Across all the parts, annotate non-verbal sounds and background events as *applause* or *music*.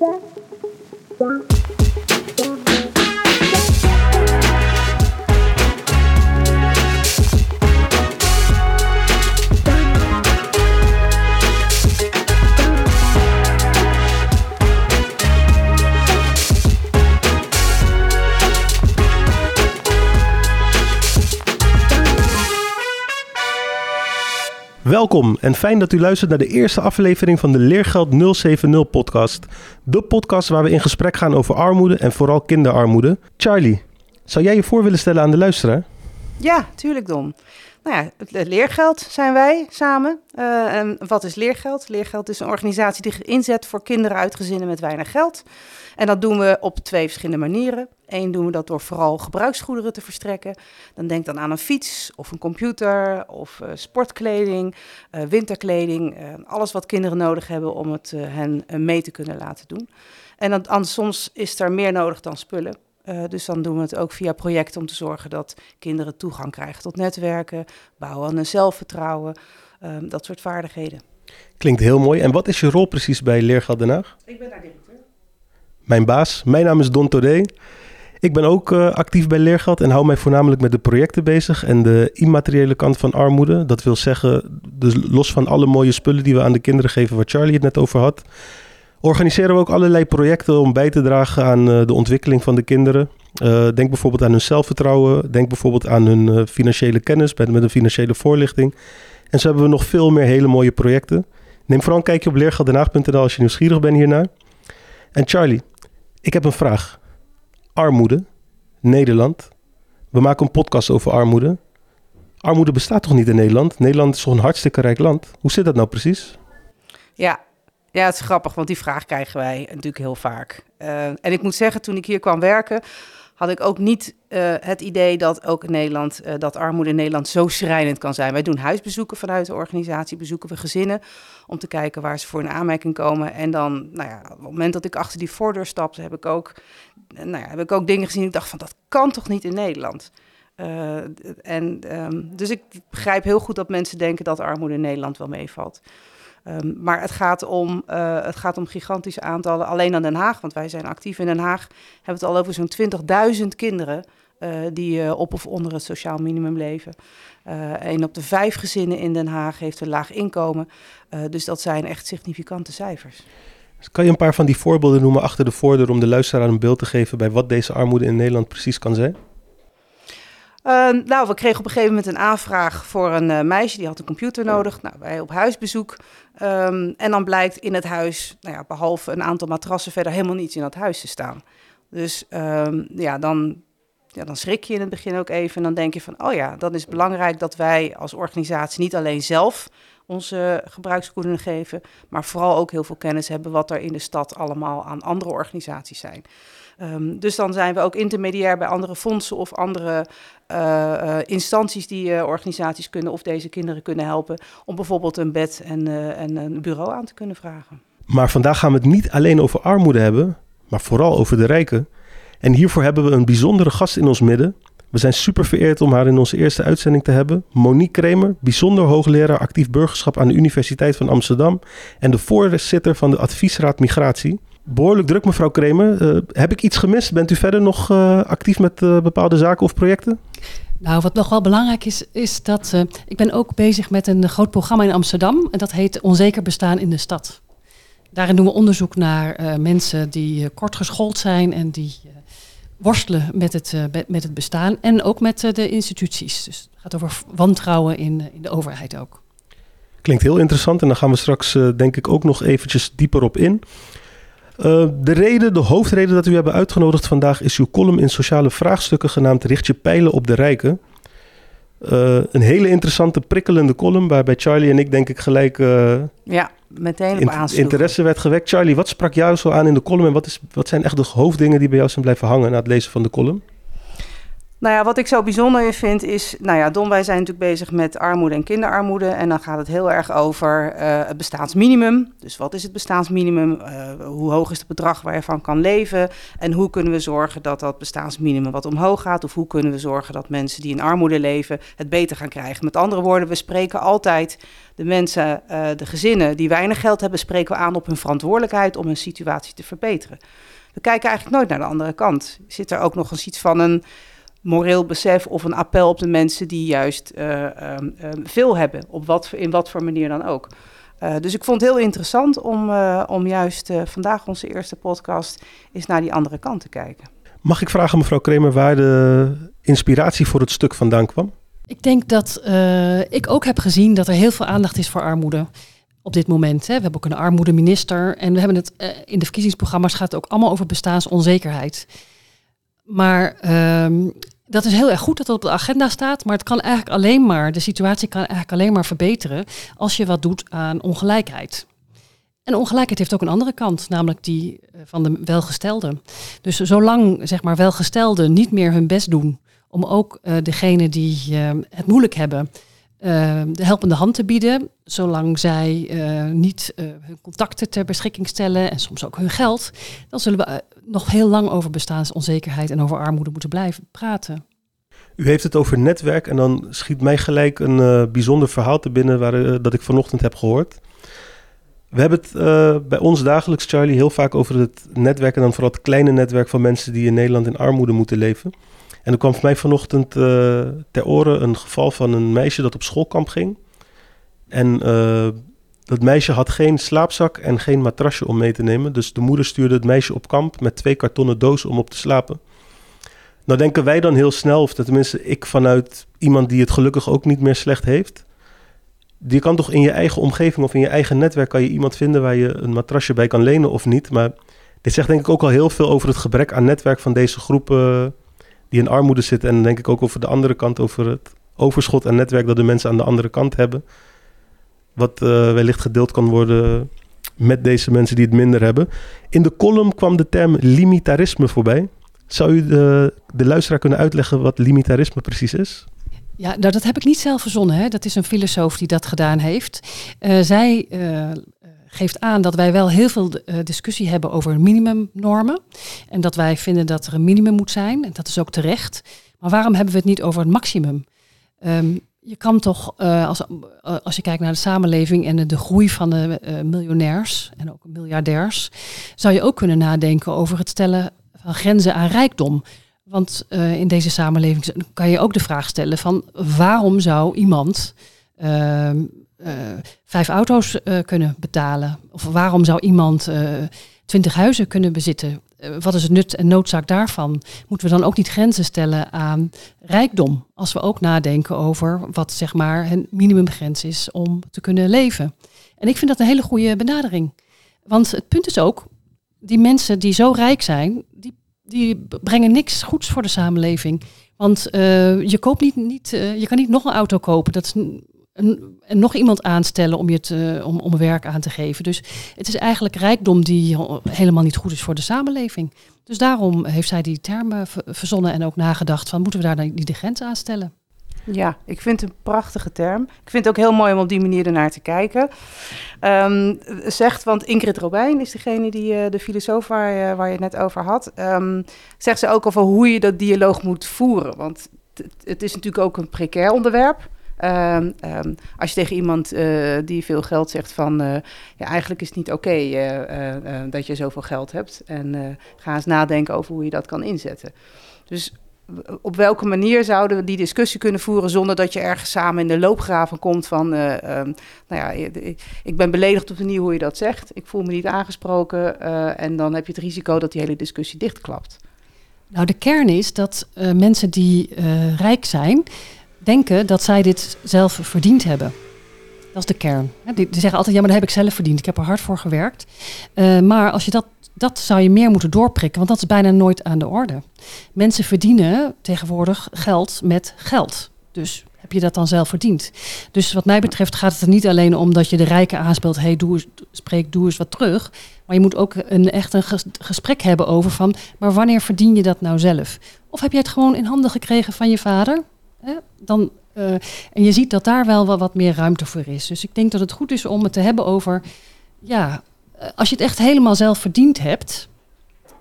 Yeah. Welkom en fijn dat u luistert naar de eerste aflevering van de Leergeld 070 podcast. De podcast waar we in gesprek gaan over armoede en vooral kinderarmoede. Charlie, zou jij je voor willen stellen aan de luisteraar? Ja, tuurlijk Don. Nou ja, leergeld zijn wij samen. Uh, en wat is leergeld? Leergeld is een organisatie die inzet voor kinderen uit gezinnen met weinig geld. En dat doen we op twee verschillende manieren. Eén doen we dat door vooral gebruiksgoederen te verstrekken. Dan denk dan aan een fiets of een computer of uh, sportkleding, uh, winterkleding. alles wat kinderen nodig hebben om het hen mee te kunnen laten doen. En dan, soms is er meer nodig dan spullen. Uh, dus dan doen we het ook via projecten om te zorgen dat kinderen toegang krijgen tot netwerken, bouwen aan hun zelfvertrouwen, uh, dat soort vaardigheden. Klinkt heel mooi. En wat is je rol precies bij Leergeld Den Haag? Ik ben daar directeur. Mijn baas, mijn naam is Don Todé. Ik ben ook uh, actief bij Leergeld en hou mij voornamelijk met de projecten bezig en de immateriële kant van armoede. Dat wil zeggen, dus los van alle mooie spullen die we aan de kinderen geven, waar Charlie het net over had, organiseren we ook allerlei projecten om bij te dragen aan uh, de ontwikkeling van de kinderen. Uh, denk bijvoorbeeld aan hun zelfvertrouwen. Denk bijvoorbeeld aan hun uh, financiële kennis met, met een financiële voorlichting. En zo hebben we nog veel meer hele mooie projecten. Neem vooral een kijkje op leergeldenhaag.nl als je nieuwsgierig bent hiernaar. En Charlie, ik heb een vraag. Armoede, Nederland. We maken een podcast over armoede. Armoede bestaat toch niet in Nederland? Nederland is toch een hartstikke rijk land? Hoe zit dat nou precies? Ja, ja, het is grappig, want die vraag krijgen wij natuurlijk heel vaak. Uh, en ik moet zeggen, toen ik hier kwam werken, had ik ook niet uh, het idee dat ook in Nederland, uh, dat armoede in Nederland zo schrijnend kan zijn. Wij doen huisbezoeken vanuit de organisatie, bezoeken we gezinnen om te kijken waar ze voor een aanmerking komen. En dan, nou ja, op het moment dat ik achter die voordeur stapte, heb ik ook, nou ja, heb ik ook dingen gezien. Ik dacht van, dat kan toch niet in Nederland? En um, dus ik begrijp heel goed dat mensen denken dat armoede in Nederland wel meevalt. Um, maar het gaat, om, uh, het gaat om gigantische aantallen alleen aan Den Haag. Want wij zijn actief in Den Haag. Hebben het al over zo'n 20.000 kinderen uh, die uh, op of onder het sociaal minimum leven. Een op de vijf gezinnen in Den Haag heeft een laag inkomen. dus dat zijn echt significante cijfers. Kan je een paar van die voorbeelden noemen achter de voordeur om de luisteraar een beeld te geven bij wat deze armoede in Nederland precies kan zijn? Uh, nou, we kregen op een gegeven moment een aanvraag voor een uh, meisje die had een computer nodig. Nou, wij op huisbezoek. Um, en dan blijkt in het huis, nou ja, behalve een aantal matrassen, verder helemaal niets in dat huis te staan. Dus um, ja, dan, ja, dan schrik je in het begin ook even. En dan denk je van, oh ja, dan is het belangrijk dat wij als organisatie niet alleen zelf onze gebruiksgoederen geven, maar vooral ook heel veel kennis hebben wat er in de stad allemaal aan andere organisaties zijn. Um, dus dan zijn we ook intermediair bij andere fondsen of andere uh, uh, instanties die uh, organisaties kunnen of deze kinderen kunnen helpen om bijvoorbeeld een bed en, en een bureau aan te kunnen vragen. Maar vandaag gaan we het niet alleen over armoede hebben, maar vooral over de rijken. En hiervoor hebben we een bijzondere gast in ons midden. We zijn super vereerd om haar in onze eerste uitzending te hebben. Monique Kremer, bijzonder hoogleraar actief burgerschap aan de Universiteit van Amsterdam en de voorzitter van de Adviesraad Migratie. Behoorlijk druk, mevrouw Kremer. Uh, heb ik iets gemist? Bent u verder nog uh, actief met uh, bepaalde zaken of projecten? Nou, wat nog wel belangrijk is, is dat ik ben ook bezig met een groot programma in Amsterdam. En dat heet Onzeker bestaan in de stad. Daarin doen we onderzoek naar mensen die kort geschoold zijn en die worstelen met het, met het bestaan. En ook met de instituties. Dus het gaat over wantrouwen in, in de overheid ook. Klinkt heel interessant en daar gaan we straks denk ik ook nog eventjes dieper op in. Uh, de reden, de hoofdreden dat u hebben uitgenodigd vandaag is uw column in sociale vraagstukken genaamd Richt je pijlen op de rijken. Uh, een hele interessante, prikkelende column waarbij Charlie en ik denk ik gelijk uh, ja, meteen op in, interesse werd gewekt. Charlie, wat sprak jou zo aan in de column en wat, is, wat zijn echt de hoofddingen die bij jou zijn blijven hangen na het lezen van de column? Nou ja, wat ik zo bijzonder in vind is, nou ja, Don, wij zijn natuurlijk bezig met armoede en kinderarmoede. En dan gaat het heel erg over uh, het bestaansminimum. Dus wat is het bestaansminimum? Uh, hoe hoog is het bedrag waar je van kan leven? En hoe kunnen we zorgen dat dat bestaansminimum wat omhoog gaat? Of hoe kunnen we zorgen dat mensen die in armoede leven het beter gaan krijgen? Met andere woorden, we spreken altijd de mensen, uh, de gezinnen die weinig geld hebben, spreken we aan op hun verantwoordelijkheid om hun situatie te verbeteren. We kijken eigenlijk nooit naar de andere kant. Zit er ook nog eens iets van een moreel besef of een appel op de mensen die juist uh, um, veel hebben, op wat, in wat voor manier dan ook. Uh, dus ik vond het heel interessant om, uh, om juist vandaag onze eerste podcast eens naar die andere kant te kijken. Mag ik vragen, mevrouw Kremer, waar de inspiratie voor het stuk vandaan kwam? Ik denk dat ik ook heb gezien dat er heel veel aandacht is voor armoede op dit moment. Hè. We hebben ook een armoedeminister en we hebben het in de verkiezingsprogramma's gaat het ook allemaal over bestaansonzekerheid. Maar um, dat is heel erg goed dat het op de agenda staat, maar het kan eigenlijk alleen maar, de situatie kan eigenlijk alleen maar verbeteren als je wat doet aan ongelijkheid. En ongelijkheid heeft ook een andere kant, namelijk die eh, van de welgestelden. Dus zolang zeg maar welgestelden niet meer hun best doen om ook uh, degene die uh, het moeilijk hebben uh, de helpende hand te bieden, zolang zij niet hun contacten ter beschikking stellen en soms ook hun geld, dan zullen we nog heel lang over bestaansonzekerheid en over armoede moeten blijven praten. U heeft het over netwerk en dan schiet mij gelijk een bijzonder verhaal te binnen waar, dat ik vanochtend heb gehoord. We hebben het bij ons dagelijks, Charlie, heel vaak over het netwerk en dan vooral het kleine netwerk van mensen die in Nederland in armoede moeten leven. En er kwam voor mij vanochtend ter oren een geval van een meisje dat op schoolkamp ging. En dat meisje had geen slaapzak en geen matrasje om mee te nemen. Dus de moeder stuurde het meisje op kamp met twee kartonnen dozen om op te slapen. Nou denken wij dan heel snel, of tenminste ik vanuit iemand die het gelukkig ook niet meer slecht heeft. Je kan toch in je eigen omgeving of in je eigen netwerk kan je iemand vinden waar je een matrasje bij kan lenen of niet. Maar dit zegt denk ik ook al heel veel over het gebrek aan netwerk van deze groepen die in armoede zitten. En denk ik ook over de andere kant, over het overschot aan netwerk dat de mensen aan de andere kant hebben. Wat uh, wellicht gedeeld kan worden met deze mensen die het minder hebben. In de column kwam de term limitarisme voorbij. Zou u de, de luisteraar kunnen uitleggen wat limitarisme precies is? Ja, nou, dat heb ik niet zelf verzonnen. Hè. Dat is een filosoof die dat gedaan heeft. Uh, zij uh, geeft aan dat wij wel heel veel uh, discussie hebben over minimumnormen. En dat wij vinden dat er een minimum moet zijn. En dat is ook terecht. Maar waarom hebben we het niet over het maximum? Um, je kan toch, uh, als, uh, als je kijkt naar de samenleving en de, groei van de miljonairs en ook miljardairs, zou je ook kunnen nadenken over het stellen van grenzen aan rijkdom. Want in deze samenleving kan je ook de vraag stellen van waarom zou iemand ehm, vijf auto's kunnen betalen? Of waarom zou iemand twintig huizen kunnen bezitten? Eh, wat is het nut en noodzaak daarvan? Moeten we dan ook niet grenzen stellen aan rijkdom? Als we ook nadenken over wat zeg maar een minimumgrens is om te kunnen leven. En ik vind dat een hele goede benadering. Want het punt is ook, die mensen die zo rijk zijn, die, die brengen niks goeds voor de samenleving. Want je koopt niet, niet je kan niet nog een auto kopen. Dat is en, nog iemand aanstellen om je te, om, om werk aan te geven. Dus het is eigenlijk rijkdom die helemaal niet goed is voor de samenleving. Dus daarom heeft zij die termen verzonnen en ook nagedacht van moeten we daar niet de grens aan stellen. Ja, ik vind het een prachtige term. Ik vind het ook heel mooi om op die manier ernaar te kijken. Um, zegt, want Ingrid Robijn is degene die uh, de filosoof waar, uh, waar je het net over had. Um, zegt ze ook over hoe je dat dialoog moet voeren. Want het is natuurlijk ook een precair onderwerp. Um, um, als je tegen iemand uh, die veel geld zegt van... Uh, ja, eigenlijk is het niet oké uh, dat je zoveel geld hebt. En ga eens nadenken over hoe je dat kan inzetten. Dus op welke manier zouden we die discussie kunnen voeren... zonder dat je ergens samen in de loopgraven komt van... Um, nou ja, ik ben beledigd op de manier hoe je dat zegt. Ik voel me niet aangesproken. en dan heb je het risico dat die hele discussie dichtklapt. Nou, de kern is dat mensen die rijk zijn denken dat zij dit zelf verdiend hebben. Dat is de kern. Die, zeggen altijd, ja, maar dat heb ik zelf verdiend. Ik heb er hard voor gewerkt. Uh, maar als je dat, dat zou je meer moeten doorprikken, want dat is bijna nooit aan de orde. Mensen verdienen tegenwoordig geld met geld. Dus heb je dat dan zelf verdiend? Dus wat mij betreft gaat het er niet alleen om dat je de rijken aanspeelt, hey, doe spreek, doe eens wat terug. Maar je moet ook een, echt een gesprek hebben over van, maar wanneer verdien je dat nou zelf? Of heb je het gewoon in handen gekregen van je vader? Dan, uh, en je ziet dat daar wel wat meer ruimte voor is. Dus ik denk dat het goed is om het te hebben over, ja, eh, als je het echt helemaal zelf verdiend hebt,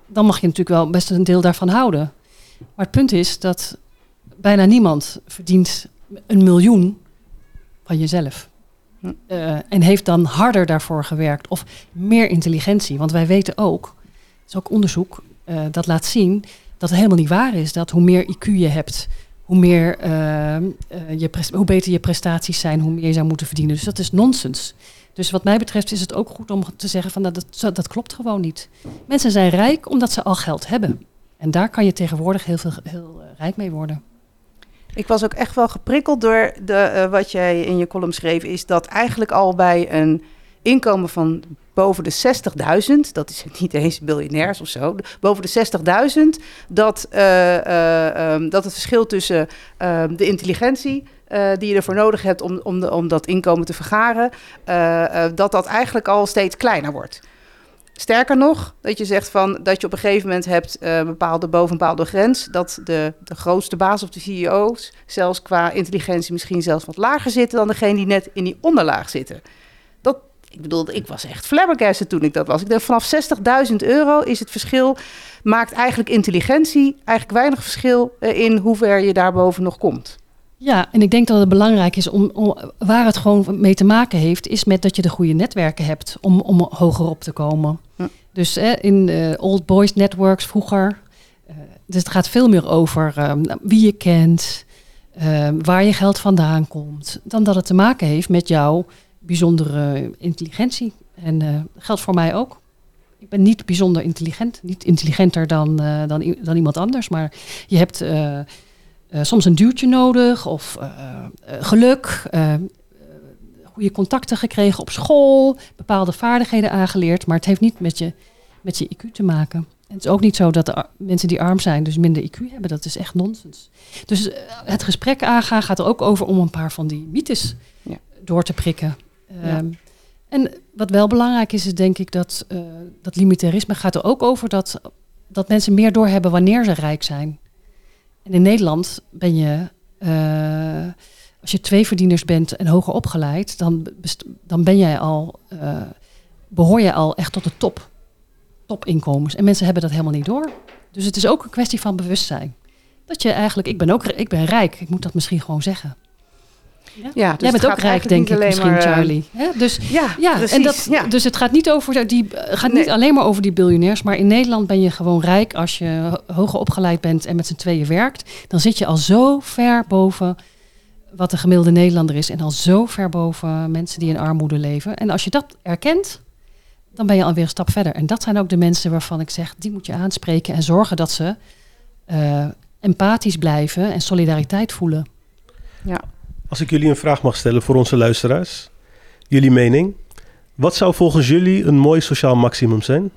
dan mag je natuurlijk wel best een deel daarvan houden. Maar het punt is dat bijna niemand verdient een miljoen van jezelf. Uh, en heeft dan harder daarvoor gewerkt of meer intelligentie. Want wij weten ook, het is ook onderzoek dat laat zien dat het helemaal niet waar is dat hoe meer IQ je hebt, hoe, meer, uh, je hoe beter je prestaties zijn, hoe meer je zou moeten verdienen. Dus dat is nonsens. Dus wat mij betreft is het ook goed om te zeggen van dat, dat, dat klopt gewoon niet. Mensen zijn rijk omdat ze al geld hebben. En daar kan je tegenwoordig heel, veel, heel rijk mee worden. Ik was ook echt wel geprikkeld door de, uh, wat jij in je column schreef, is dat eigenlijk al bij een inkomen van boven de 60.000, dat is niet eens biljonairs of zo, boven de 60.000, dat, uh, uh, um, dat het verschil tussen ehm, de intelligentie uh, die je ervoor nodig hebt om, om, om dat inkomen te vergaren, dat dat eigenlijk al steeds kleiner wordt. Sterker nog, dat je zegt van dat je op een gegeven moment hebt een bepaalde grens, dat de, de grootste baas of de CEO's zelfs qua intelligentie misschien zelfs wat lager zitten dan degene die net in die onderlaag zitten. Ik bedoel, ik was echt flabbergasted toen ik dat was. Ik dacht vanaf 60.000 euro is het verschil, maakt eigenlijk intelligentie eigenlijk weinig verschil uh, in hoe ver je daarboven nog komt. Ja, en ik denk dat het belangrijk is om, om, waar het gewoon mee te maken heeft, is met dat je de goede netwerken hebt om, om hoger op te komen. Hm. Dus eh, in uh, Old Boys Networks vroeger. Uh, dus het gaat veel meer over wie je kent, waar je geld vandaan komt, dan dat het te maken heeft met jouw bijzondere intelligentie. En dat geldt voor mij ook. Ik ben niet bijzonder intelligent, niet intelligenter dan, dan, dan iemand anders, maar je hebt uh, soms een duwtje nodig of uh, geluk, goede contacten gekregen op school, bepaalde vaardigheden aangeleerd, maar het heeft niet met je, met je IQ te maken. En het is ook niet zo dat de mensen die arm zijn dus minder IQ hebben. Dat is echt nonsens. Dus het gesprek aangaan gaat er ook over om een paar van die mythes ja. door te prikken. Um, en wat wel belangrijk is, is denk ik dat uh, dat limitarisme gaat er ook over dat, dat mensen meer doorhebben wanneer ze rijk zijn. En in Nederland ben je, uh, als je twee verdieners bent en hoger opgeleid, dan, dan ben jij al, uh, behoor je al echt tot de top, topinkomens. En mensen hebben dat helemaal niet door. Dus het is ook een kwestie van bewustzijn. Dat je eigenlijk, ik ben ook ik ben rijk, ik moet dat misschien gewoon zeggen. Ja, ja dus Jij bent ook rijk, denk ik misschien, maar, Charlie. Dus, ja, ja, en dat, ja. dus het gaat, niet, over die, gaat niet alleen maar over die biljonairs. Maar in Nederland ben je gewoon rijk als je hoger opgeleid bent en met z'n tweeën werkt. Dan zit je al zo ver boven wat de gemiddelde Nederlander is. En al zo ver boven mensen die in armoede leven. En als je dat erkent, dan ben je alweer een stap verder. En dat zijn ook de mensen waarvan ik zeg, die moet je aanspreken en zorgen dat ze uh, empathisch blijven en solidariteit voelen. Ja. Als ik jullie een vraag mag stellen voor onze luisteraars, jullie mening. Wat zou volgens jullie een mooi sociaal maximum zijn?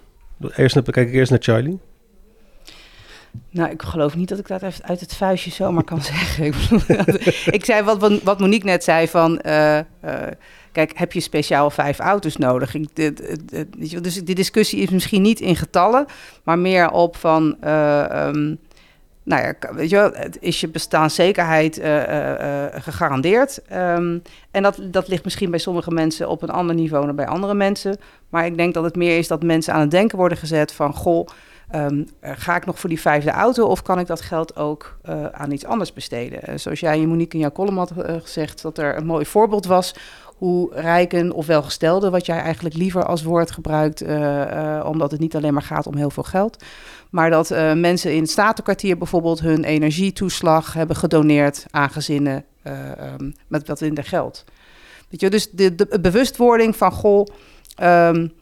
Eerst naar, kijk ik eerst naar Charlie. Nou, ik geloof niet dat ik dat even uit het vuistje zomaar kan *laughs* zeggen. ik *laughs* zei wat, wat Monique net zei van... Uh, uh, kijk, heb je speciaal vijf auto's nodig? Ik, dus die discussie is misschien niet in getallen... maar meer op van... Uh, um, nou ja, weet je wel, is je bestaanszekerheid uh, uh, gegarandeerd. Um, en dat, dat ligt misschien bij sommige mensen op een ander niveau dan bij andere mensen. Maar ik denk dat het meer is dat mensen aan het denken worden gezet van... goh, um, ga ik nog voor die vijfde auto of kan ik dat geld ook aan iets anders besteden? zoals jij, Monique, in jouw column had gezegd... dat er een mooi voorbeeld was hoe rijken of welgestelden... wat jij eigenlijk liever als woord gebruikt... omdat het niet alleen maar gaat om heel veel geld... Maar dat uh, mensen in het Statenkwartier bijvoorbeeld hun energietoeslag hebben gedoneerd aan gezinnen um, met wat minder geld. Weet je, dus de, de bewustwording van goh, um,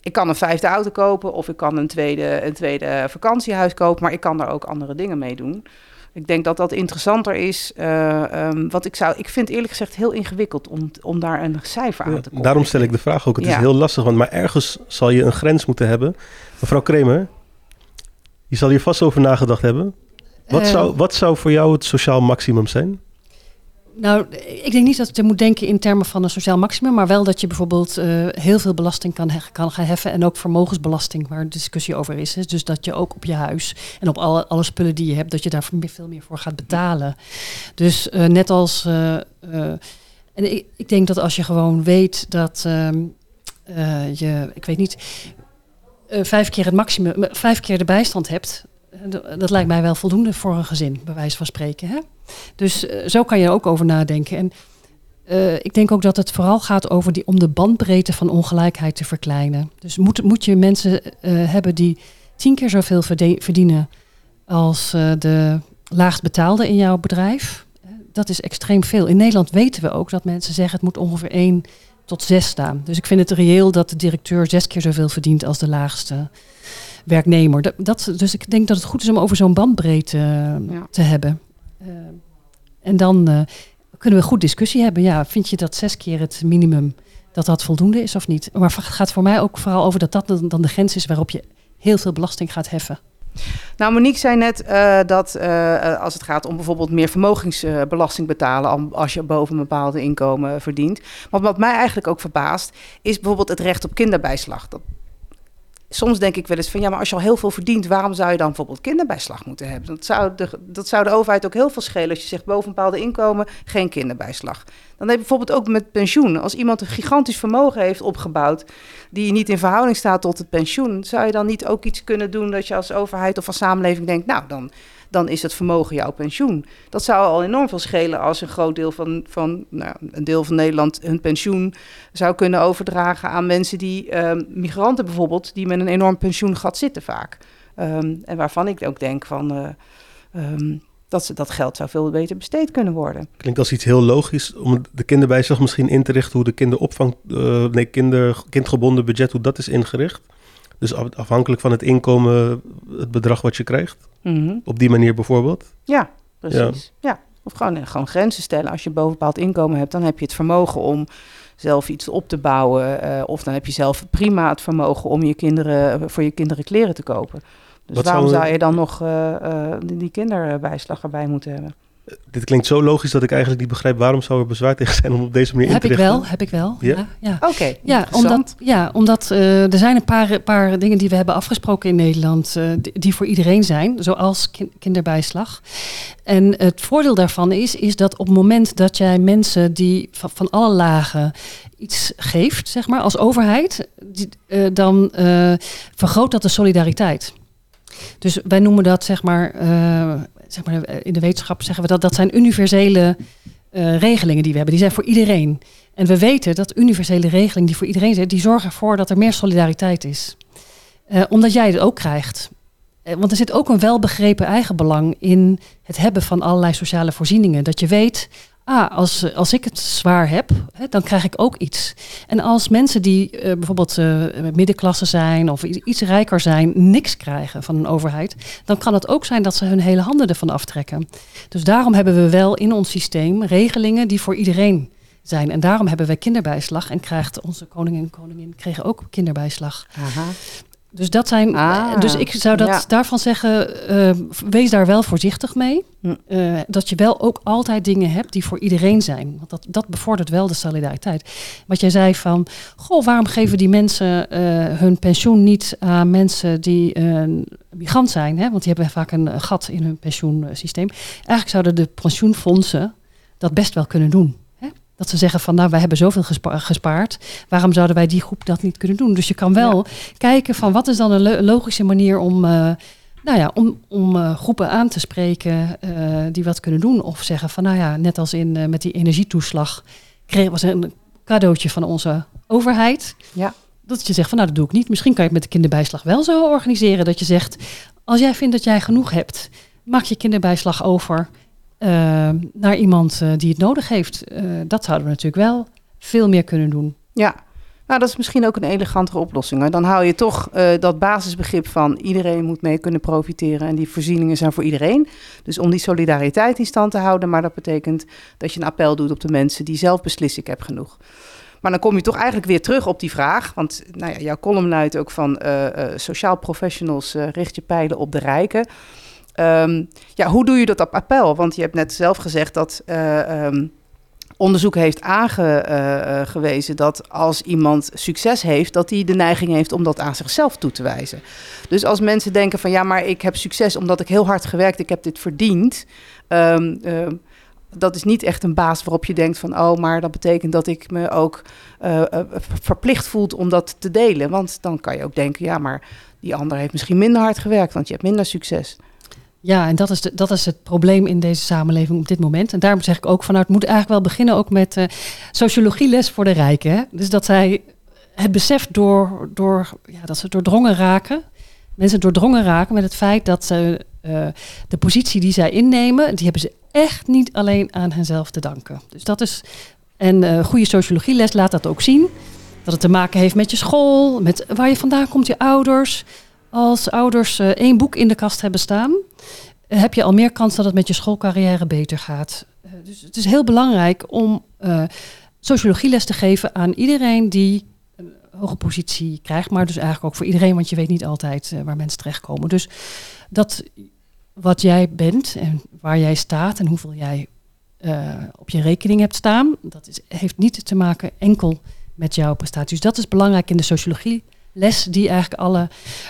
ik kan een vijfde auto kopen of ik kan een tweede, een tweede vakantiehuis kopen, maar ik kan daar ook andere dingen mee doen. Ik denk dat dat interessanter is. Uh, um, wat ik zou, ik vind eerlijk gezegd heel ingewikkeld om, om daar een cijfer aan te komen. Daarom stel ik de vraag ook. Het ja. is heel lastig, want maar ergens zal je een grens moeten hebben. Mevrouw Kremer, je zal hier vast over nagedacht hebben. Wat, uh, zou, wat zou voor jou het sociaal maximum zijn? Nou, ik denk niet dat je moet denken in termen van een sociaal maximum, maar wel dat je bijvoorbeeld uh, heel veel belasting kan, kan gaan heffen en ook vermogensbelasting, waar discussie over is. Dus dat je ook op je huis en op alle, alle spullen die je hebt, dat je daar veel meer voor gaat betalen. Dus uh, net als, uh, en ik, ik, denk dat als je gewoon weet dat ehm, je, ik weet niet, vijf keer het maximum, vijf keer de bijstand hebt, dat lijkt mij wel voldoende voor een gezin, bij wijze van spreken. Hè? Dus uh, zo kan je er ook over nadenken. En uh, ik denk ook dat het vooral gaat over die, om de bandbreedte van ongelijkheid te verkleinen. Dus moet, moet je mensen uh, hebben die tien keer zoveel verdienen als de laagst betaalde in jouw bedrijf? Dat is extreem veel. In Nederland weten we ook dat mensen zeggen het moet ongeveer één tot zes staan. Dus ik vind het reëel dat de directeur zes keer zoveel verdient als de laagste werknemer. Dat, dat, dus ik denk dat het goed is om over zo'n bandbreedte te hebben. Uh, en dan uh, kunnen we goed discussie hebben. Ja, vind je dat zes keer het minimum dat dat voldoende is of niet? Maar het gaat voor mij ook vooral over dat dat dan de grens is waarop je heel veel belasting gaat heffen. Nou, Monique zei net uh, dat als het gaat om bijvoorbeeld meer vermogensbelasting betalen als je boven een bepaalde inkomen verdient. Maar wat mij eigenlijk ook verbaast, is bijvoorbeeld het recht op kinderbijslag. Dat soms denk ik wel eens van ja, maar als je al heel veel verdient, waarom zou je dan bijvoorbeeld kinderbijslag moeten hebben? Dat zou de, dat zou de overheid ook heel veel schelen als je zegt boven een bepaalde inkomen geen kinderbijslag. Dan heb je bijvoorbeeld ook met pensioen. Als iemand een gigantisch vermogen heeft opgebouwd, die niet in verhouding staat tot het pensioen, zou je dan niet ook iets kunnen doen dat je als overheid of als samenleving denkt, nou dan dan is het vermogen jouw pensioen. Dat zou al enorm veel schelen als een groot deel van, van nou, een deel van Nederland hun pensioen zou kunnen overdragen aan mensen die, um, migranten bijvoorbeeld, die met een enorm pensioengat zitten vaak. Um, en waarvan ik ook denk van. Uh, um, dat, ze, dat geld zou veel beter besteed kunnen worden. Klinkt als iets heel logisch om de kinderbijslag misschien in te richten hoe de kinderopvang, uh, nee, kinder, kindgebonden budget, hoe dat is ingericht. Dus afhankelijk van het inkomen, het bedrag wat je krijgt. Mm-hmm. Op die manier bijvoorbeeld. Ja, precies. Ja. Of gewoon, gewoon grenzen stellen. Als je boven bepaald inkomen hebt, dan heb je het vermogen om zelf iets op te bouwen. Uh, of dan heb je zelf prima het vermogen om je kinderen, voor je kinderen kleren te kopen. Dus Wat waarom zou, je dan nog uh, uh, die kinderbijslag erbij moeten hebben? Dit klinkt zo logisch dat ik eigenlijk niet begrijp waarom zou er bezwaar tegen zijn om op deze manier heb in te richten. Heb ik wel, heb ik wel. Ja, ja. Oké, okay, ja, omdat, ja, omdat uh, er zijn een paar, paar dingen die we hebben afgesproken in Nederland uh, die, voor iedereen zijn, zoals kin kinderbijslag. En het voordeel daarvan is, is dat op het moment dat jij mensen die van, van alle lagen iets geeft, zeg maar, als overheid, die, uh, dan vergroot dat de solidariteit. Dus wij noemen dat zeg maar zeg maar, in de wetenschap zeggen we dat dat zijn universele uh, regelingen die we hebben. Die zijn voor iedereen. En we weten dat universele regelingen die voor iedereen zijn, die zorgen ervoor dat er meer solidariteit is. Uh, omdat jij het ook krijgt. Want er zit ook een welbegrepen eigenbelang in het hebben van allerlei sociale voorzieningen. Dat je weet, ah, als, als ik het zwaar heb, hè, dan krijg ik ook iets. En als mensen die uh, bijvoorbeeld uh, middenklasse zijn of iets rijker zijn, niks krijgen van een overheid, dan kan het ook zijn dat ze hun hele handen ervan aftrekken. Dus daarom hebben we wel in ons systeem regelingen die voor iedereen zijn. En daarom hebben we kinderbijslag en krijgt onze koningin en koningin kregen ook kinderbijslag. Aha. Dus dat zijn. Ah, dus ik zou dat daarvan zeggen. Uh, wees daar wel voorzichtig mee. Uh, dat je wel ook altijd dingen hebt die voor iedereen zijn. Want dat, dat bevordert wel de solidariteit. Wat jij zei van. Goh, waarom geven die mensen uh, hun pensioen niet aan mensen die migrant zijn? Hè? Want die hebben vaak een gat in hun pensioensysteem. Eigenlijk zouden de pensioenfondsen dat best wel kunnen doen. Dat ze zeggen van nou, wij hebben zoveel gespaard. Waarom zouden wij die groep dat niet kunnen doen? Dus je kan wel kijken van wat is dan een logische manier om, uh, nou ja, om, om uh, groepen aan te spreken uh, die wat kunnen doen. Of zeggen van nou ja, net als in met die energietoeslag kreeg was een cadeautje van onze overheid. Ja. Dat je zegt van nou dat doe ik niet. Misschien kan je het met de kinderbijslag wel zo organiseren. Dat je zegt als jij vindt dat jij genoeg hebt, maak je kinderbijslag over. Uh, naar iemand uh, die het nodig heeft. Uh, dat zouden we natuurlijk wel veel meer kunnen doen. Ja, nou dat is misschien ook een elegantere oplossing. Dan hou je toch dat basisbegrip van iedereen moet mee kunnen profiteren en die voorzieningen zijn voor iedereen. Dus om die solidariteit in stand te houden, maar dat betekent dat je een appel doet op de mensen die zelf beslissen ik heb genoeg. Maar dan kom je toch eigenlijk weer terug op die vraag. Want nou ja, jouw column luidt ook van sociaal professionals richt je pijlen op de rijken. Um, ja, hoe doe je dat op appel? Want je hebt net zelf gezegd dat uh, um, onderzoek heeft aangewezen dat als iemand succes heeft, dat hij de neiging heeft om dat aan zichzelf toe te wijzen. Dus als mensen denken van ja, maar ik heb succes omdat ik heel hard gewerkt, ik heb dit verdiend. Um, dat is niet echt een baas waarop je denkt van, oh, maar dat betekent dat ik me ook verplicht voelt om dat te delen. Want dan kan je ook denken, ja, maar die ander heeft misschien minder hard gewerkt, want je hebt minder succes. Ja, en dat is, de, dat is het probleem in deze samenleving op dit moment. En daarom zeg ik ook vanuit, moet eigenlijk wel beginnen ook met uh, sociologieles voor de rijken. Dus dat zij het besef door, door, ja, dat ze doordrongen raken, mensen doordrongen raken met het feit dat ze uh, de positie die zij innemen, die hebben ze echt niet alleen aan henzelf te danken. Dus dat is, en uh, goede sociologieles laat dat ook zien. Dat het te maken heeft met je school, met waar je vandaan komt, je ouders. Als ouders uh, één boek in de kast hebben staan, uh, heb je al meer kans dat het met je schoolcarrière beter gaat. dus het is heel belangrijk om sociologieles te geven aan iedereen die een hoge positie krijgt. Maar dus eigenlijk ook voor iedereen, want je weet niet altijd waar mensen terechtkomen. Dus dat wat jij bent en waar jij staat en hoeveel jij op je rekening hebt staan, dat is, heeft niet te maken enkel met jouw prestaties. Dat is belangrijk in de sociologie les die eigenlijk alle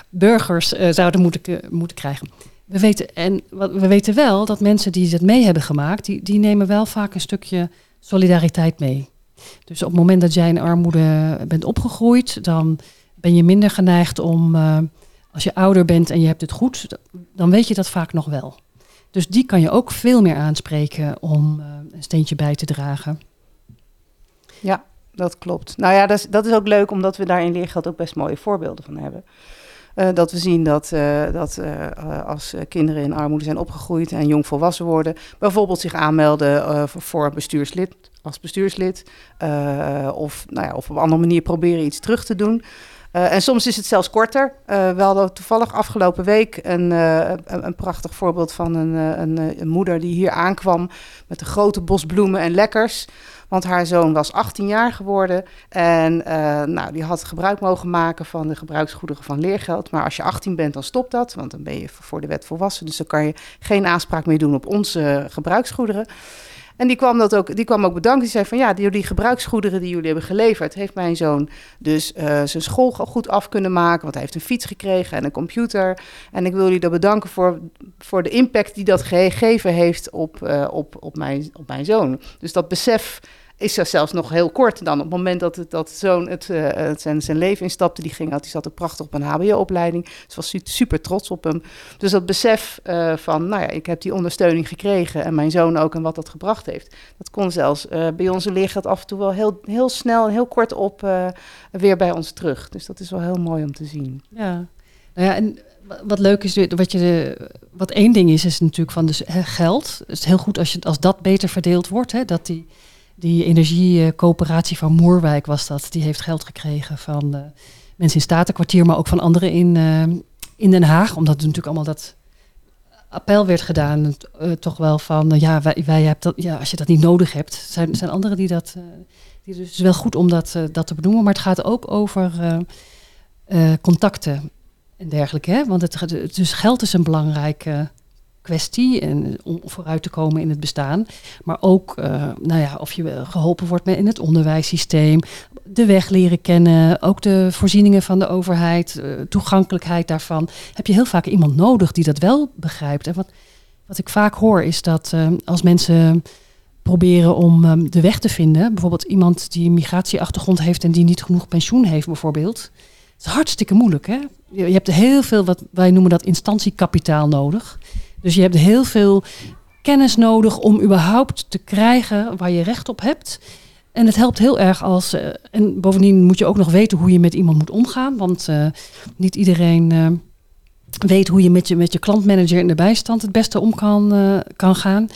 burgers uh, zouden moeten, moeten krijgen. We weten, en we weten wel dat mensen die het mee hebben gemaakt, die, die nemen wel vaak een stukje solidariteit mee. Dus op het moment dat jij in armoede bent opgegroeid, dan ben je minder geneigd om uh, als je ouder bent en je hebt het goed, dan weet je dat vaak nog wel. Dus die kan je ook veel meer aanspreken om uh, een steentje bij te dragen. Ja, dat klopt. Nou ja, dat is, dat is ook leuk omdat we daar in Leergeld ook best mooie voorbeelden van hebben. Uh, dat we zien dat, uh, dat uh, als kinderen in armoede zijn opgegroeid en jong volwassen worden, bijvoorbeeld zich aanmelden voor, voor bestuurslid, als bestuurslid, of, nou ja, of op een andere manier proberen iets terug te doen. En soms is het zelfs korter. We hadden toevallig afgelopen week een, een, een, prachtig voorbeeld van een, een, een, moeder die hier aankwam met een grote bos bloemen en lekkers. Want haar zoon was 18 jaar geworden en nou, die had gebruik mogen maken van de gebruiksgoederen van leergeld. Maar als je 18 bent, dan stopt dat, want dan ben je voor de wet volwassen. Dus dan kan je geen aanspraak meer doen op onze gebruiksgoederen. En die kwam, dat ook, die kwam ook bedanken. Die zei van ja, die, die gebruiksgoederen die jullie hebben geleverd, heeft mijn zoon dus uh, zijn school goed af kunnen maken. Want hij heeft een fiets gekregen en een computer. En ik wil jullie dat bedanken voor, voor de impact die dat gegeven heeft op, uh, op, op, mijn, op mijn zoon. Dus dat besef is er zelfs nog heel kort dan. Op het moment dat, het, dat zoon het, uh, het zijn, zijn leven instapte, die ging, die zat ook prachtig op een HBO-opleiding. Dus was super trots op hem. Dus dat besef uh, van, nou ja, ik heb die ondersteuning gekregen en mijn zoon ook en wat dat gebracht heeft. Dat kon zelfs uh, bij onze leergeld af en toe wel heel, heel snel heel kort op weer bij ons terug. Dus dat is wel heel mooi om te zien. Ja, nou ja, en wat leuk is, wat, je, wat één ding is, is natuurlijk van dus, geld. Het is heel goed als, je, als dat beter verdeeld wordt, hè, dat die die energiecoöperatie van Moerwijk was dat. Die heeft geld gekregen van uh, mensen in Statenkwartier, maar ook van anderen in, uh, in Den Haag. Omdat natuurlijk allemaal dat appel werd gedaan. Uh, toch wel van, ja, wij, wij dat, ja, als je dat niet nodig hebt. zijn, zijn anderen die dat... die dus wel goed om dat, dat te benoemen. Maar het gaat ook over contacten en dergelijke. Hè? Want het, dus geld is een belangrijke kwestie en om vooruit te komen in het bestaan. Maar ook uh, nou ja, of je geholpen wordt met in het onderwijssysteem, de weg leren kennen, ook de voorzieningen van de overheid, uh, toegankelijkheid daarvan. Heb je heel vaak iemand nodig die dat wel begrijpt. En wat, wat ik vaak hoor is dat als mensen proberen om de weg te vinden, bijvoorbeeld iemand die een migratieachtergrond heeft en die niet genoeg pensioen heeft bijvoorbeeld. Het is hartstikke moeilijk. Hè? Je, hebt heel veel, wat wij noemen dat instanciekapitaal nodig. Dus je hebt heel veel kennis nodig om überhaupt te krijgen waar je recht op hebt. En het helpt heel erg als. Uh, en bovendien moet je ook nog weten hoe je met iemand moet omgaan. Want uh, niet iedereen uh, weet hoe je met, je met je klantmanager in de bijstand het beste om kan, kan gaan.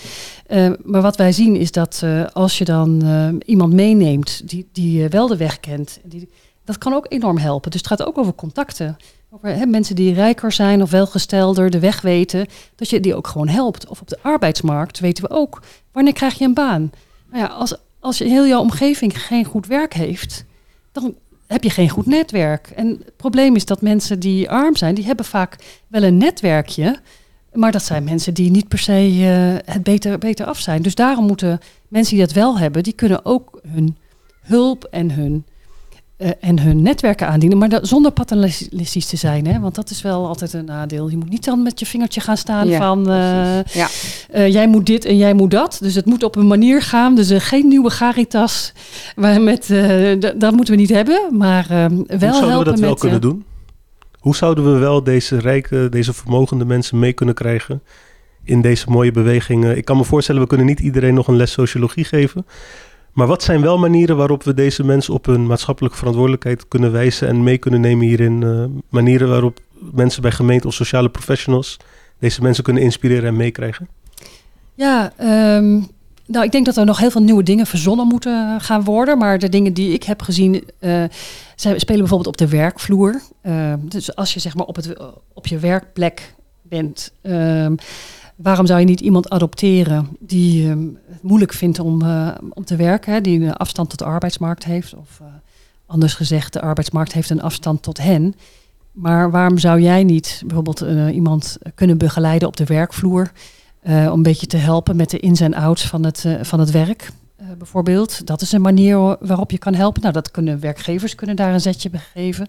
maar wat wij zien is dat als je dan iemand meeneemt die, die wel de weg kent, die, dat kan ook enorm helpen. Dus het gaat ook over contacten. Over hè, mensen die rijker zijn of welgestelder, de weg weten, dat je die ook gewoon helpt. Of op de arbeidsmarkt weten we ook, wanneer krijg je een baan? Nou ja, als, als je heel jouw omgeving geen goed werk heeft, dan heb je geen goed netwerk. En het probleem is dat mensen die arm zijn, die hebben vaak wel een netwerkje, Maar dat zijn mensen die niet per se eh, het beter, beter af zijn. Dus daarom moeten mensen die dat wel hebben, die kunnen ook hun hulp en hun, eh, en hun netwerken aandienen. Maar dat, zonder paternalistisch te zijn. Hè? Want dat is wel altijd een nadeel. Je moet niet dan met je vingertje gaan staan Ja, van eh, Ja. eh, jij moet dit en jij moet dat. Dus het moet op een manier gaan. Dus geen nieuwe Garitas. Waar met, dat moeten we niet hebben. Maar eh, wel Hoe zouden we dat wel met, kunnen doen? Hoe zouden we wel deze rijke, deze vermogende mensen mee kunnen krijgen in deze mooie bewegingen? Ik kan me voorstellen, we kunnen niet iedereen nog een les sociologie geven. Maar wat zijn wel manieren waarop we deze mensen op hun maatschappelijke verantwoordelijkheid kunnen wijzen en mee kunnen nemen hierin? eh, manieren waarop mensen bij gemeente of sociale professionals deze mensen kunnen inspireren en meekrijgen? Ja, ehm, nou, ik denk dat er nog heel veel nieuwe dingen verzonnen moeten gaan worden. Maar de dingen die ik heb gezien, zij spelen bijvoorbeeld op de werkvloer. Eh, dus als je zeg maar op, het, op je werkplek bent, ehm, waarom zou je niet iemand adopteren die ehm, het moeilijk vindt om, eh, om te werken, die een afstand tot de arbeidsmarkt heeft? Of eh, anders gezegd, de arbeidsmarkt heeft een afstand tot hen. Maar waarom zou jij niet bijvoorbeeld eh, iemand kunnen begeleiden op de werkvloer? om een beetje te helpen met de ins en outs van het, van het werk, bijvoorbeeld. Dat is een manier waarop je kan helpen. Nou, dat kunnen werkgevers kunnen daar een zetje bij geven.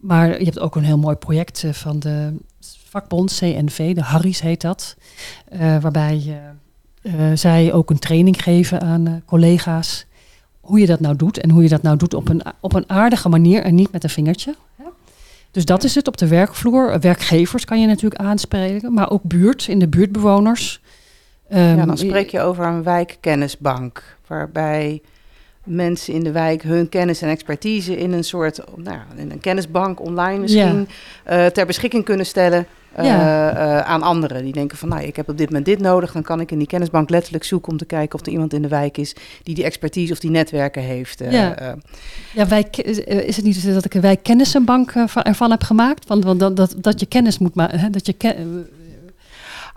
Maar je hebt ook een heel mooi project van de vakbond CNV, de Harry's heet dat. eh, waarbij eh, zij ook een training geven aan eh, collega's. Hoe je dat nou doet en hoe je dat nou doet op een, op een aardige manier en niet met een vingertje. Dus dat is het op de werkvloer. Werkgevers kan je natuurlijk aanspreken, maar ook buurt, in de buurtbewoners. Ja, Ehm, dan spreek je over een wijkkennisbank, waarbij mensen in de wijk hun kennis en expertise in een soort, nou, in een kennisbank online misschien eh, ter beschikking kunnen stellen eh, Ja. eh, aan anderen. Die denken van, nou, ik heb op dit moment dit nodig, dan kan ik in die kennisbank letterlijk zoeken om te kijken of er iemand in de wijk is die die expertise of die netwerken heeft. Ja. Ja, wij, is het niet zo dat ik een wijkkennissenbank van, ervan heb gemaakt? Want, want dat, dat, dat je kennis moet maken. Dat je ken-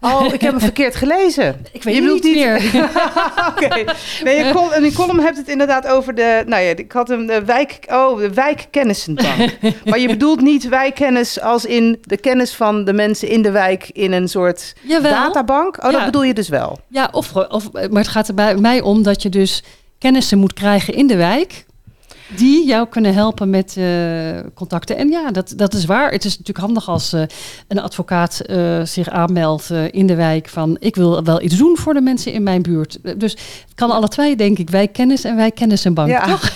Oh, ik heb hem verkeerd gelezen. *laughs* ik weet Je niet bedoelt meer. *laughs* *laughs* Oké. Nee, je col- in die column hebt het inderdaad over de. Nou ja, ik had hem de wijk. Oh, de wijkkennissenbank. maar je bedoelt niet wijkkennis als in de kennis van de mensen in de wijk in een soort Jawel. databank. Oh, dat bedoel je dus wel. Ja, of, of, maar het gaat er bij mij om dat je dus kennissen moet krijgen in de wijk. Die jou kunnen helpen met eh, contacten. En ja, dat, dat is waar. Het is natuurlijk handig als eh, een advocaat eh, zich aanmeldt in de wijk van ik wil wel iets doen voor de mensen in mijn buurt. Dus het kan alle twee, denk ik. Wij kennis en wij kennissenbank. Ja. Toch? *laughs*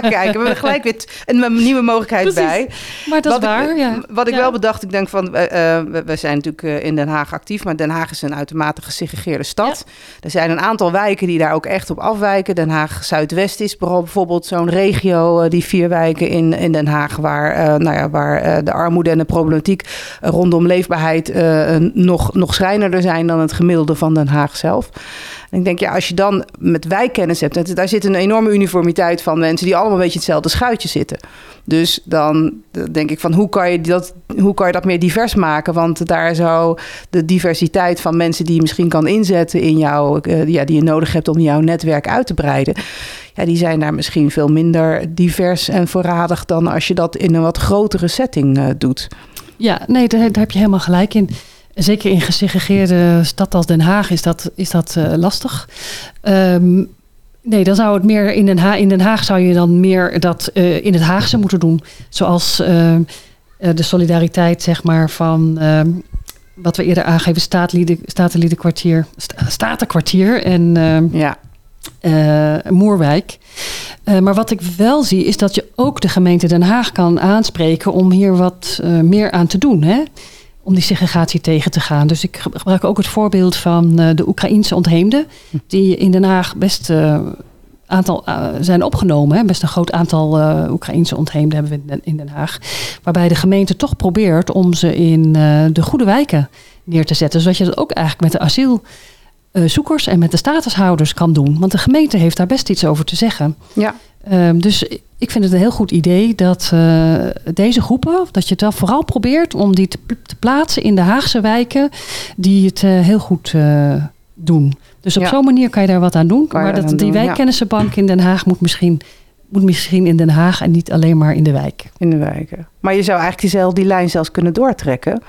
Kijk, we hebben gelijk weer een nieuwe mogelijkheid Precies. bij. Maar dat wat is waar. Ik, ja. Wat ik Ja. wel bedacht, ik denk van, we, we zijn natuurlijk in Den Haag actief, maar Den Haag is een uitermate gesegregeerde stad. Er zijn een aantal wijken die daar ook echt op afwijken. Den Haag Zuidwest is bijvoorbeeld zo'n regio, eh, die vier wijken in, in Den Haag, waar, eh, nou ja, waar eh, de armoede en de problematiek rondom leefbaarheid nog, nog schrijnender zijn dan het gemiddelde van Den Haag zelf. Ik denk, ja, als je dan met wijkkennis hebt, daar zit een enorme uniformiteit van mensen die allemaal een beetje hetzelfde schuitje zitten. Dus dan denk ik van hoe kan je dat, hoe kan je dat meer divers maken? Want daar zou de diversiteit van mensen die je misschien kan inzetten in jou, eh, ja, die je nodig hebt om jouw netwerk uit te breiden. Ja, die zijn daar misschien veel minder divers en voorradig dan als je dat in een wat grotere setting eh, doet. Ja, nee, daar, daar heb je helemaal gelijk in. Zeker in gesegregeerde stad als Den Haag is dat, is dat eh, lastig. Ehm, nee, dan zou het meer in Den, Haag, in Den Haag zou je dan meer dat eh, in het Haagse moeten doen. Zoals ehm, eh, de solidariteit, zeg maar, van ehm, wat we eerder aangeven, staatlieden, statenliedenkwartier, sta- statenkwartier en Ja, eh, Moerwijk. Eh, maar wat ik wel zie is dat je ook de gemeente Den Haag kan aanspreken om hier wat eh, meer aan te doen. Hè? Om die segregatie tegen te gaan. Dus ik ge- gebruik ook het voorbeeld van de Oekraïense ontheemden. Die in Den Haag best aantal zijn opgenomen. Hè? Best een groot aantal Oekraïense ontheemden hebben we in Den, Haag. Waarbij de gemeente toch probeert om ze in de goede wijken neer te zetten. Zodat je dat ook eigenlijk met de asiel zoekers en met de statushouders kan doen. Want de gemeente heeft daar best iets over te zeggen. ja. Ehm, dus ik vind het een heel goed idee dat eh, deze groepen, dat je het wel vooral probeert om die te, pl- te plaatsen in de Haagse wijken die het eh, heel goed eh, doen. Dus op Ja. zo'n manier kan je daar wat aan doen. Maar dat, die doen, ja. wijkkennissenbank in Den Haag moet misschien, moet misschien in Den Haag en niet alleen maar in de wijk. in de wijken. Maar je zou eigenlijk diezelfde die lijn zelfs kunnen doortrekken.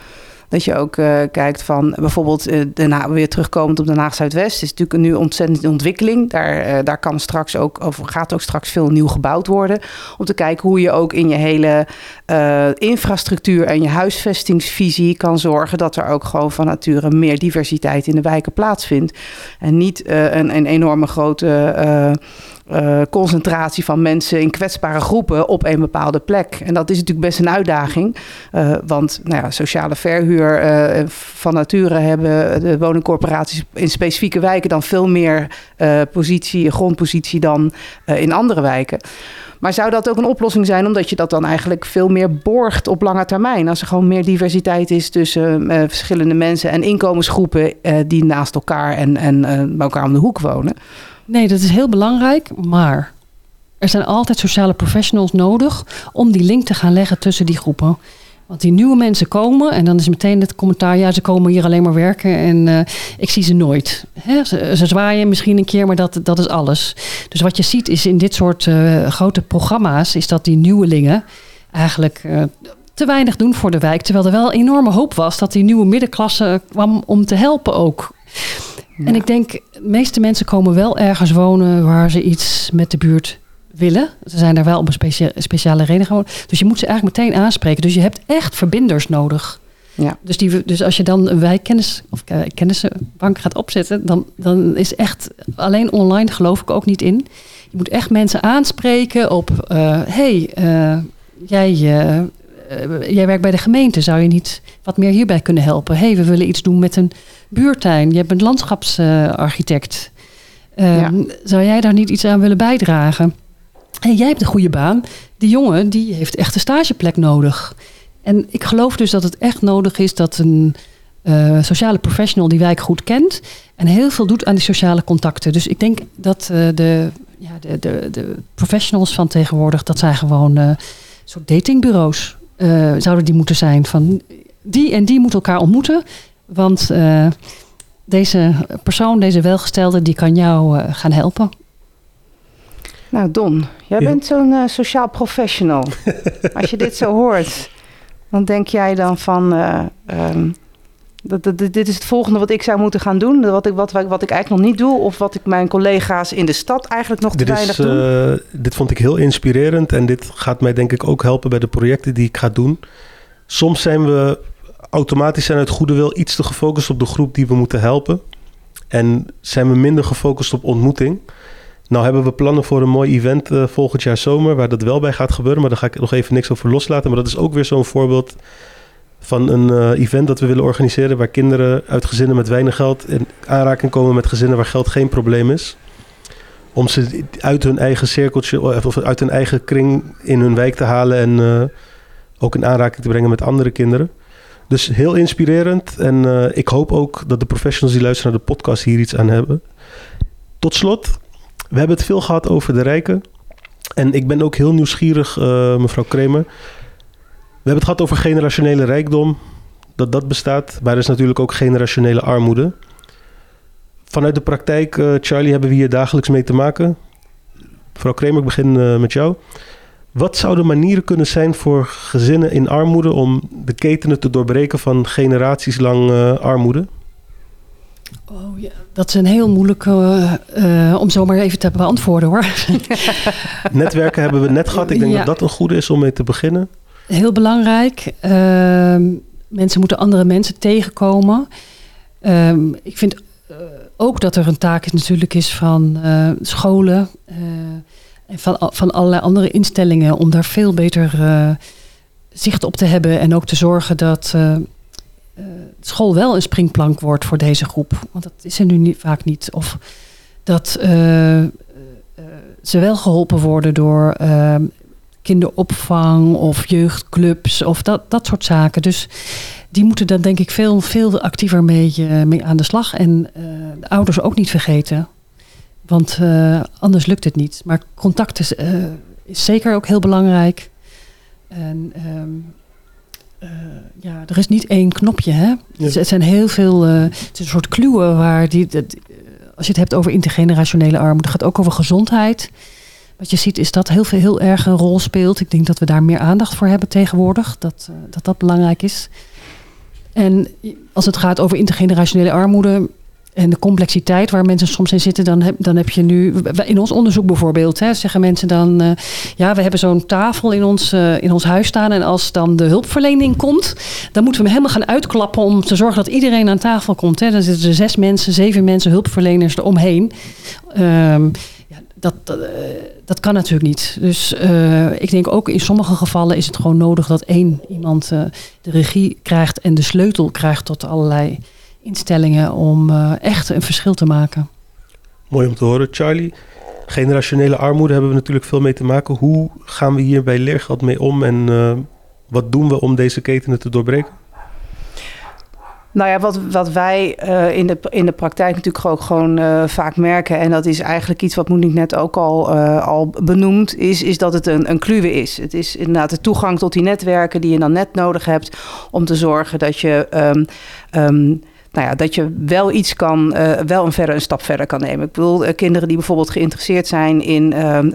Dat je ook uh, kijkt van bijvoorbeeld uh, daarna weer terugkomend op de Haag Zuidwest. is natuurlijk nu ontzettend ontwikkeling. Daar, uh, daar kan straks ook, of gaat ook straks veel nieuw gebouwd worden. Om te kijken hoe je ook in je hele infrastructuur en je huisvestingsvisie kan zorgen dat er ook gewoon van nature meer diversiteit in de wijken plaatsvindt. En niet een, een enorme grote uh, concentratie van mensen in kwetsbare groepen op een bepaalde plek. En dat is natuurlijk best een uitdaging. Uh, want nou ja, sociale verhuur uh, van nature hebben de woningcorporaties in specifieke wijken dan veel meer positie, grondpositie dan in andere wijken. Maar zou dat ook een oplossing zijn, omdat je dat dan eigenlijk veel meer borgt op lange termijn? Als er gewoon meer diversiteit is tussen verschillende mensen en inkomensgroepen die naast elkaar en, en bij elkaar om de hoek wonen. Nee, dat is heel belangrijk, maar er zijn altijd sociale professionals nodig om die link te gaan leggen tussen die groepen. Want die nieuwe mensen komen en dan is meteen het commentaar: ja, ze komen hier alleen maar werken en uh, ik zie ze nooit. Hè? Ze, zwaaien misschien een keer, maar dat, dat is alles. Dus wat je ziet is in dit soort uh, grote programma's, is dat die nieuwelingen eigenlijk uh, te weinig doen voor de wijk. Terwijl er wel enorme hoop was dat die nieuwe middenklasse kwam om te helpen ook. En ik denk, de meeste mensen komen wel ergens wonen waar ze iets met de buurt willen. Ze zijn daar wel op een speciale reden gewoon. Dus je moet ze eigenlijk meteen aanspreken. Dus je hebt echt verbinders nodig. Ja. Dus, die, dus als je dan een wijkkennis of uh, kennissenbank gaat opzetten, dan, dan is echt alleen online geloof ik ook niet in. Je moet echt mensen aanspreken op, uh, hey, uh, jij, jij werkt bij de gemeente, zou je niet wat meer hierbij kunnen helpen? hey, we willen iets doen met een buurtuin, je bent landschapsarchitect. Ehm, zou jij daar niet iets aan willen bijdragen? En jij hebt een goede baan. Die jongen die heeft echt een stageplek nodig. En ik geloof dus dat het echt nodig is dat een uh, sociale professional die wijk goed kent en heel veel doet aan die sociale contacten. Dus ik denk dat uh, de, ja, de, de, de, professionals van tegenwoordig, dat zijn gewoon uh, soort datingbureaus. zouden die moeten zijn van die en die moeten elkaar ontmoeten. Want uh, deze persoon, deze welgestelde, die kan jou uh, gaan helpen. Nou, Don, jij ja. bent zo'n uh, sociaal professional. *laughs* Als je dit zo hoort, dan denk jij dan van. Um, dat, dat, dit is het volgende wat ik zou moeten gaan doen. Wat ik, wat, wat ik eigenlijk nog niet doe. Of wat ik mijn collega's in de stad eigenlijk nog te dit weinig is, doen. dit vond ik heel inspirerend. En dit gaat mij denk ik ook helpen bij de projecten die ik ga doen. Soms zijn we automatisch zijn uit goede wil iets te gefocust op de groep die we moeten helpen. En zijn we minder gefocust op ontmoeting. Nou hebben we plannen voor een mooi event uh, volgend jaar zomer, waar dat wel bij gaat gebeuren. Maar daar ga ik nog even niks over loslaten. Maar dat is ook weer zo'n voorbeeld van een uh, event dat we willen organiseren, waar kinderen uit gezinnen met weinig geld in aanraking komen met gezinnen waar geld geen probleem is. Om ze uit hun eigen cirkeltje of uit hun eigen kring in hun wijk te halen en ook in aanraking te brengen met andere kinderen. Dus heel inspirerend. En uh, ik hoop ook dat de professionals die luisteren naar de podcast hier iets aan hebben. Tot slot, we hebben het veel gehad over de rijken. En ik ben ook heel nieuwsgierig, uh, mevrouw Kremer. We hebben het gehad over generationele rijkdom. Dat dat bestaat. Maar er is natuurlijk ook generationele armoede. Vanuit de praktijk, uh, Charlie, hebben we hier dagelijks mee te maken. Mevrouw Kremer, ik begin met jou. Wat zouden manieren kunnen zijn voor gezinnen in armoede om de ketenen te doorbreken van generaties lang uh, armoede? Oh ja, dat is een heel moeilijke uh, uh, om zomaar even te beantwoorden hoor. *laughs* Netwerken hebben we net gehad. Ik denk ja. dat dat een goede is om mee te beginnen. Heel belangrijk. mensen moeten andere mensen tegenkomen. Ehm, ik vind ook dat er een taak is, natuurlijk is van scholen en van, van allerlei andere instellingen om daar veel beter uh, zicht op te hebben en ook te zorgen dat uh, school wel een springplank wordt voor deze groep. Want dat is er nu niet, vaak niet. Of dat ze wel geholpen worden door kinderopvang of jeugdclubs of dat, dat soort zaken. Dus die moeten dan denk ik veel, veel actiever mee, mee aan de slag. En de ouders ook niet vergeten. Want uh, anders lukt het niet. Maar contact is, uh, is zeker ook heel belangrijk. En um, uh, ja, er is niet één knopje. Hè? Ja. Het zijn heel veel. het is een soort kluwen waar die. Dat, als je het hebt over intergenerationele armoede, gaat ook over gezondheid. Wat je ziet is dat heel veel heel erg een rol speelt. Ik denk dat we daar meer aandacht voor hebben tegenwoordig. Dat dat, dat belangrijk is. En als het gaat over intergenerationele armoede, en de complexiteit waar mensen soms in zitten, dan heb, dan heb je nu, in ons onderzoek bijvoorbeeld, hè, zeggen mensen dan, uh, ja, we hebben zo'n tafel in ons, uh, in ons huis staan en als dan de hulpverlening komt, dan moeten we hem helemaal gaan uitklappen om te zorgen dat iedereen aan tafel komt. Hè. Dan zitten er zes mensen, zeven mensen, hulpverleners eromheen. Um, ja, dat, uh, dat, kan natuurlijk niet. Dus ik denk ook in sommige gevallen is het gewoon nodig dat één iemand de regie krijgt en de sleutel krijgt tot allerlei instellingen om uh, echt een verschil te maken. Mooi om te horen, Charlie. Generationele armoede hebben we natuurlijk veel mee te maken. Hoe gaan we hier bij leergeld mee om en uh, wat doen we om deze ketenen te doorbreken? Nou ja, wat, wat wij uh, in, de, in de praktijk natuurlijk ook gewoon uh, vaak merken, en dat is eigenlijk iets wat Monique net ook al, uh, al benoemd, is, is dat het een, een kluwe is. Het is inderdaad de toegang tot die netwerken die je dan net nodig hebt om te zorgen dat je. Um, um, nou ja, dat je wel iets kan, uh, wel een, verder, een stap verder kan nemen. Ik bedoel, uh, kinderen die bijvoorbeeld geïnteresseerd zijn in, um, um,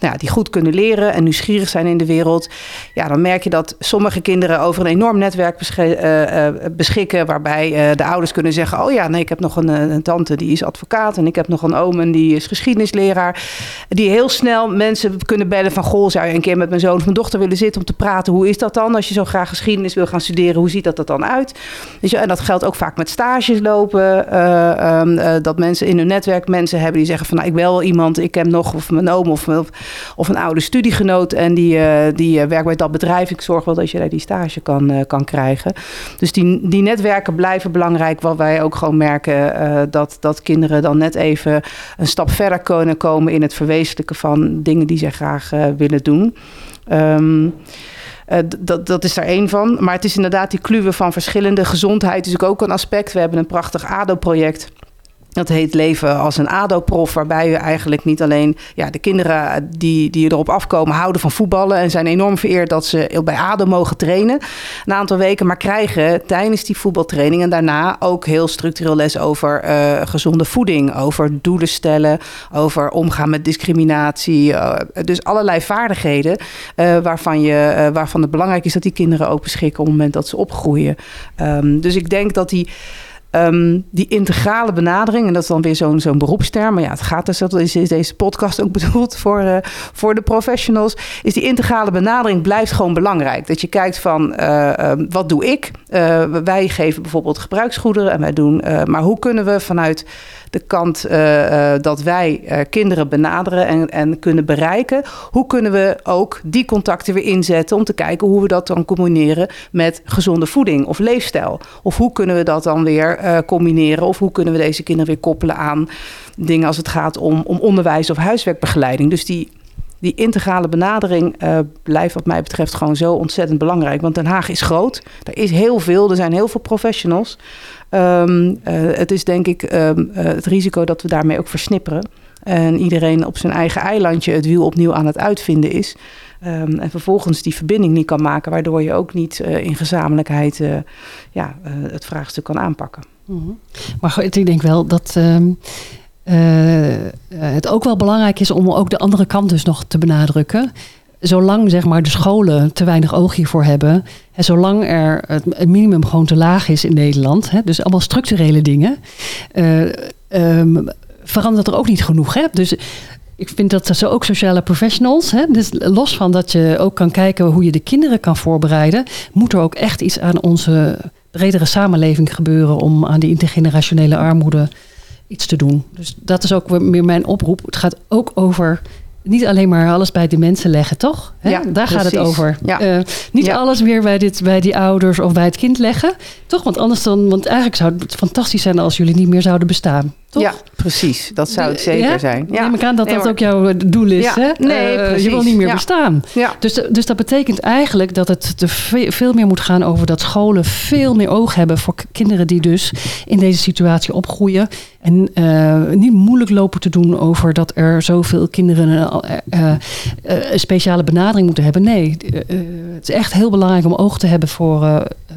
nou ja, die goed kunnen leren en nieuwsgierig zijn in de wereld. Ja, dan merk je dat sommige kinderen over een enorm netwerk uh, beschikken, waarbij de ouders kunnen zeggen: Oh ja, nee, ik heb nog een, tante die is advocaat en ik heb nog een oom en die is geschiedenisleraar. Die heel snel mensen kunnen bellen van: Goh, zou je een keer met mijn zoon of mijn dochter willen zitten om te praten? Hoe is dat dan als je zo graag geschiedenis wil gaan studeren? Hoe ziet dat er dan uit? Dus, en dat geldt ook vaak met stages lopen. Uh, um, uh, dat mensen in hun netwerk mensen hebben die zeggen van nou, ik wil wel iemand, ik heb nog of mijn oom of, of, een oude studiegenoot en die, uh, die werkt bij dat bedrijf. Ik zorg wel dat je daar die stage kan, kan krijgen. Dus die, die netwerken blijven belangrijk, wat wij ook gewoon merken dat, dat kinderen dan net even een stap verder kunnen komen in het verwezenlijken van dingen die zij graag willen doen. Um, uh, dat, dat is daar één van. Maar het is inderdaad die kluwen van verschillende. Gezondheid is ook een aspect. We hebben een prachtig ADO-project. Dat heet Leven als een ADO-prof, waarbij je eigenlijk niet alleen ja, de kinderen die, die erop afkomen houden van voetballen en zijn enorm vereerd dat ze bij ADO mogen trainen een aantal weken, maar krijgen tijdens die voetbaltraining en daarna ook heel structureel les over uh, gezonde voeding, over doelen stellen, over omgaan met discriminatie. Uh, dus allerlei vaardigheden waarvan, je, waarvan het belangrijk is dat die kinderen ook beschikken op het moment dat ze opgroeien. Um, dus ik denk dat die Um, die integrale benadering, en dat is dan weer zo'n zo'n beroepsterm, maar ja, het gaat dus, dat is deze podcast ook *laughs* bedoeld voor, uh, voor de professionals, is die integrale benadering blijft gewoon belangrijk. Dat je kijkt van, uh, uh, wat doe ik? Uh, wij geven bijvoorbeeld gebruiksgoederen en wij doen, maar hoe kunnen we vanuit de kant dat wij kinderen benaderen en, en kunnen bereiken. Hoe kunnen we ook die contacten weer inzetten om te kijken hoe we dat dan combineren met gezonde voeding of leefstijl? Of hoe kunnen we dat dan weer uh, combineren? Of hoe kunnen we deze kinderen weer koppelen aan dingen als het gaat om, om onderwijs of huiswerkbegeleiding? Dus die die integrale benadering uh, blijft wat mij betreft gewoon zo ontzettend belangrijk. Want Den Haag is groot. Er is heel veel. Er zijn heel veel professionals. Um, uh, het is denk ik uh, het risico dat we daarmee ook versnipperen. En iedereen op zijn eigen eilandje het wiel opnieuw aan het uitvinden is. Um, en vervolgens die verbinding niet kan maken, waardoor je ook niet in gezamenlijkheid ja, het vraagstuk kan aanpakken. Mm -hmm. Maar ik denk wel dat uh, het ook wel belangrijk is om ook de andere kant dus nog te benadrukken. Zolang zeg maar, de scholen te weinig oog hiervoor hebben, en zolang er het minimum gewoon te laag is in Nederland, hè, dus allemaal structurele dingen, um, verandert er ook niet genoeg. Dus ik vind dat zo ook sociale professionals, hè, dus los van dat je ook kan kijken hoe je de kinderen kan voorbereiden, moet er ook echt iets aan onze bredere samenleving gebeuren om aan die intergenerationele armoede iets te doen. Dus dat is ook weer mijn oproep. Het gaat ook over niet alleen maar alles bij de mensen leggen, toch? Hè? Ja, Daar precies. gaat het over. Ja. Uh, niet Ja. alles weer bij, dit, bij die ouders of bij het kind leggen. Toch? Want anders dan, want eigenlijk zou het fantastisch zijn als jullie niet meer zouden bestaan. Toch? Ja, precies. Dat zou het zeker Ja? zijn. Ja. Neem ik aan dat Nee, dat maar- ook jouw doel is. Ja, Hè? nee, Eh, je wil niet meer bestaan. Dus, dus dat betekent eigenlijk dat het ve- veel meer moet gaan over dat scholen veel meer oog hebben voor kinderen die dus in deze situatie opgroeien. En eh, niet moeilijk lopen te doen over dat er zoveel kinderen een, eh, eh, een speciale benadering moeten hebben. Nee, eh, eh, het is echt heel belangrijk om oog te hebben voor, eh, eh,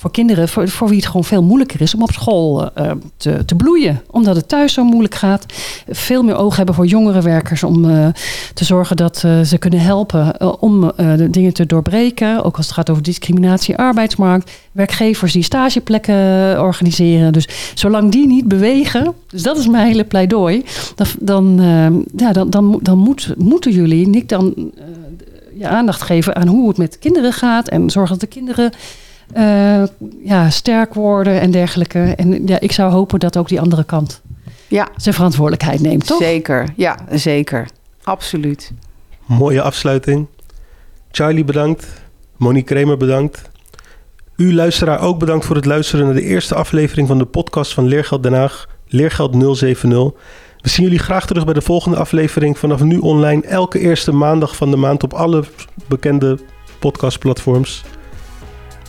voor kinderen, voor, voor wie het gewoon veel moeilijker is om op school uh, te, te bloeien. Omdat het thuis zo moeilijk gaat. Veel meer oog hebben voor jongere werkers om uh, te zorgen dat ze kunnen helpen om de dingen te doorbreken. Ook als het gaat over discriminatie, arbeidsmarkt. Werkgevers die stageplekken organiseren. Dus zolang die niet bewegen, dus dat is mijn hele pleidooi. Dan, dan, ja, dan, dan, dan moet, moeten jullie niet dan je aandacht geven aan hoe het met kinderen gaat. En zorgen dat de kinderen uh, ja, sterk worden en dergelijke. En ja, ik zou hopen dat ook die andere kant ja. zijn verantwoordelijkheid neemt, toch? Zeker, ja, zeker. Absoluut. Mooie afsluiting. Charlie bedankt. Monique Kramer bedankt. U luisteraar ook bedankt voor het luisteren naar de eerste aflevering van de podcast van Leergeld Den Haag, Leergeld 070. We zien jullie graag terug bij de volgende aflevering vanaf nu online elke eerste maandag van de maand op alle bekende podcastplatforms.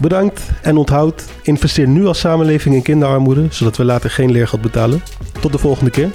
Bedankt en onthoud, investeer nu als samenleving in kinderarmoede, zodat we later geen leergeld betalen. Tot de volgende keer.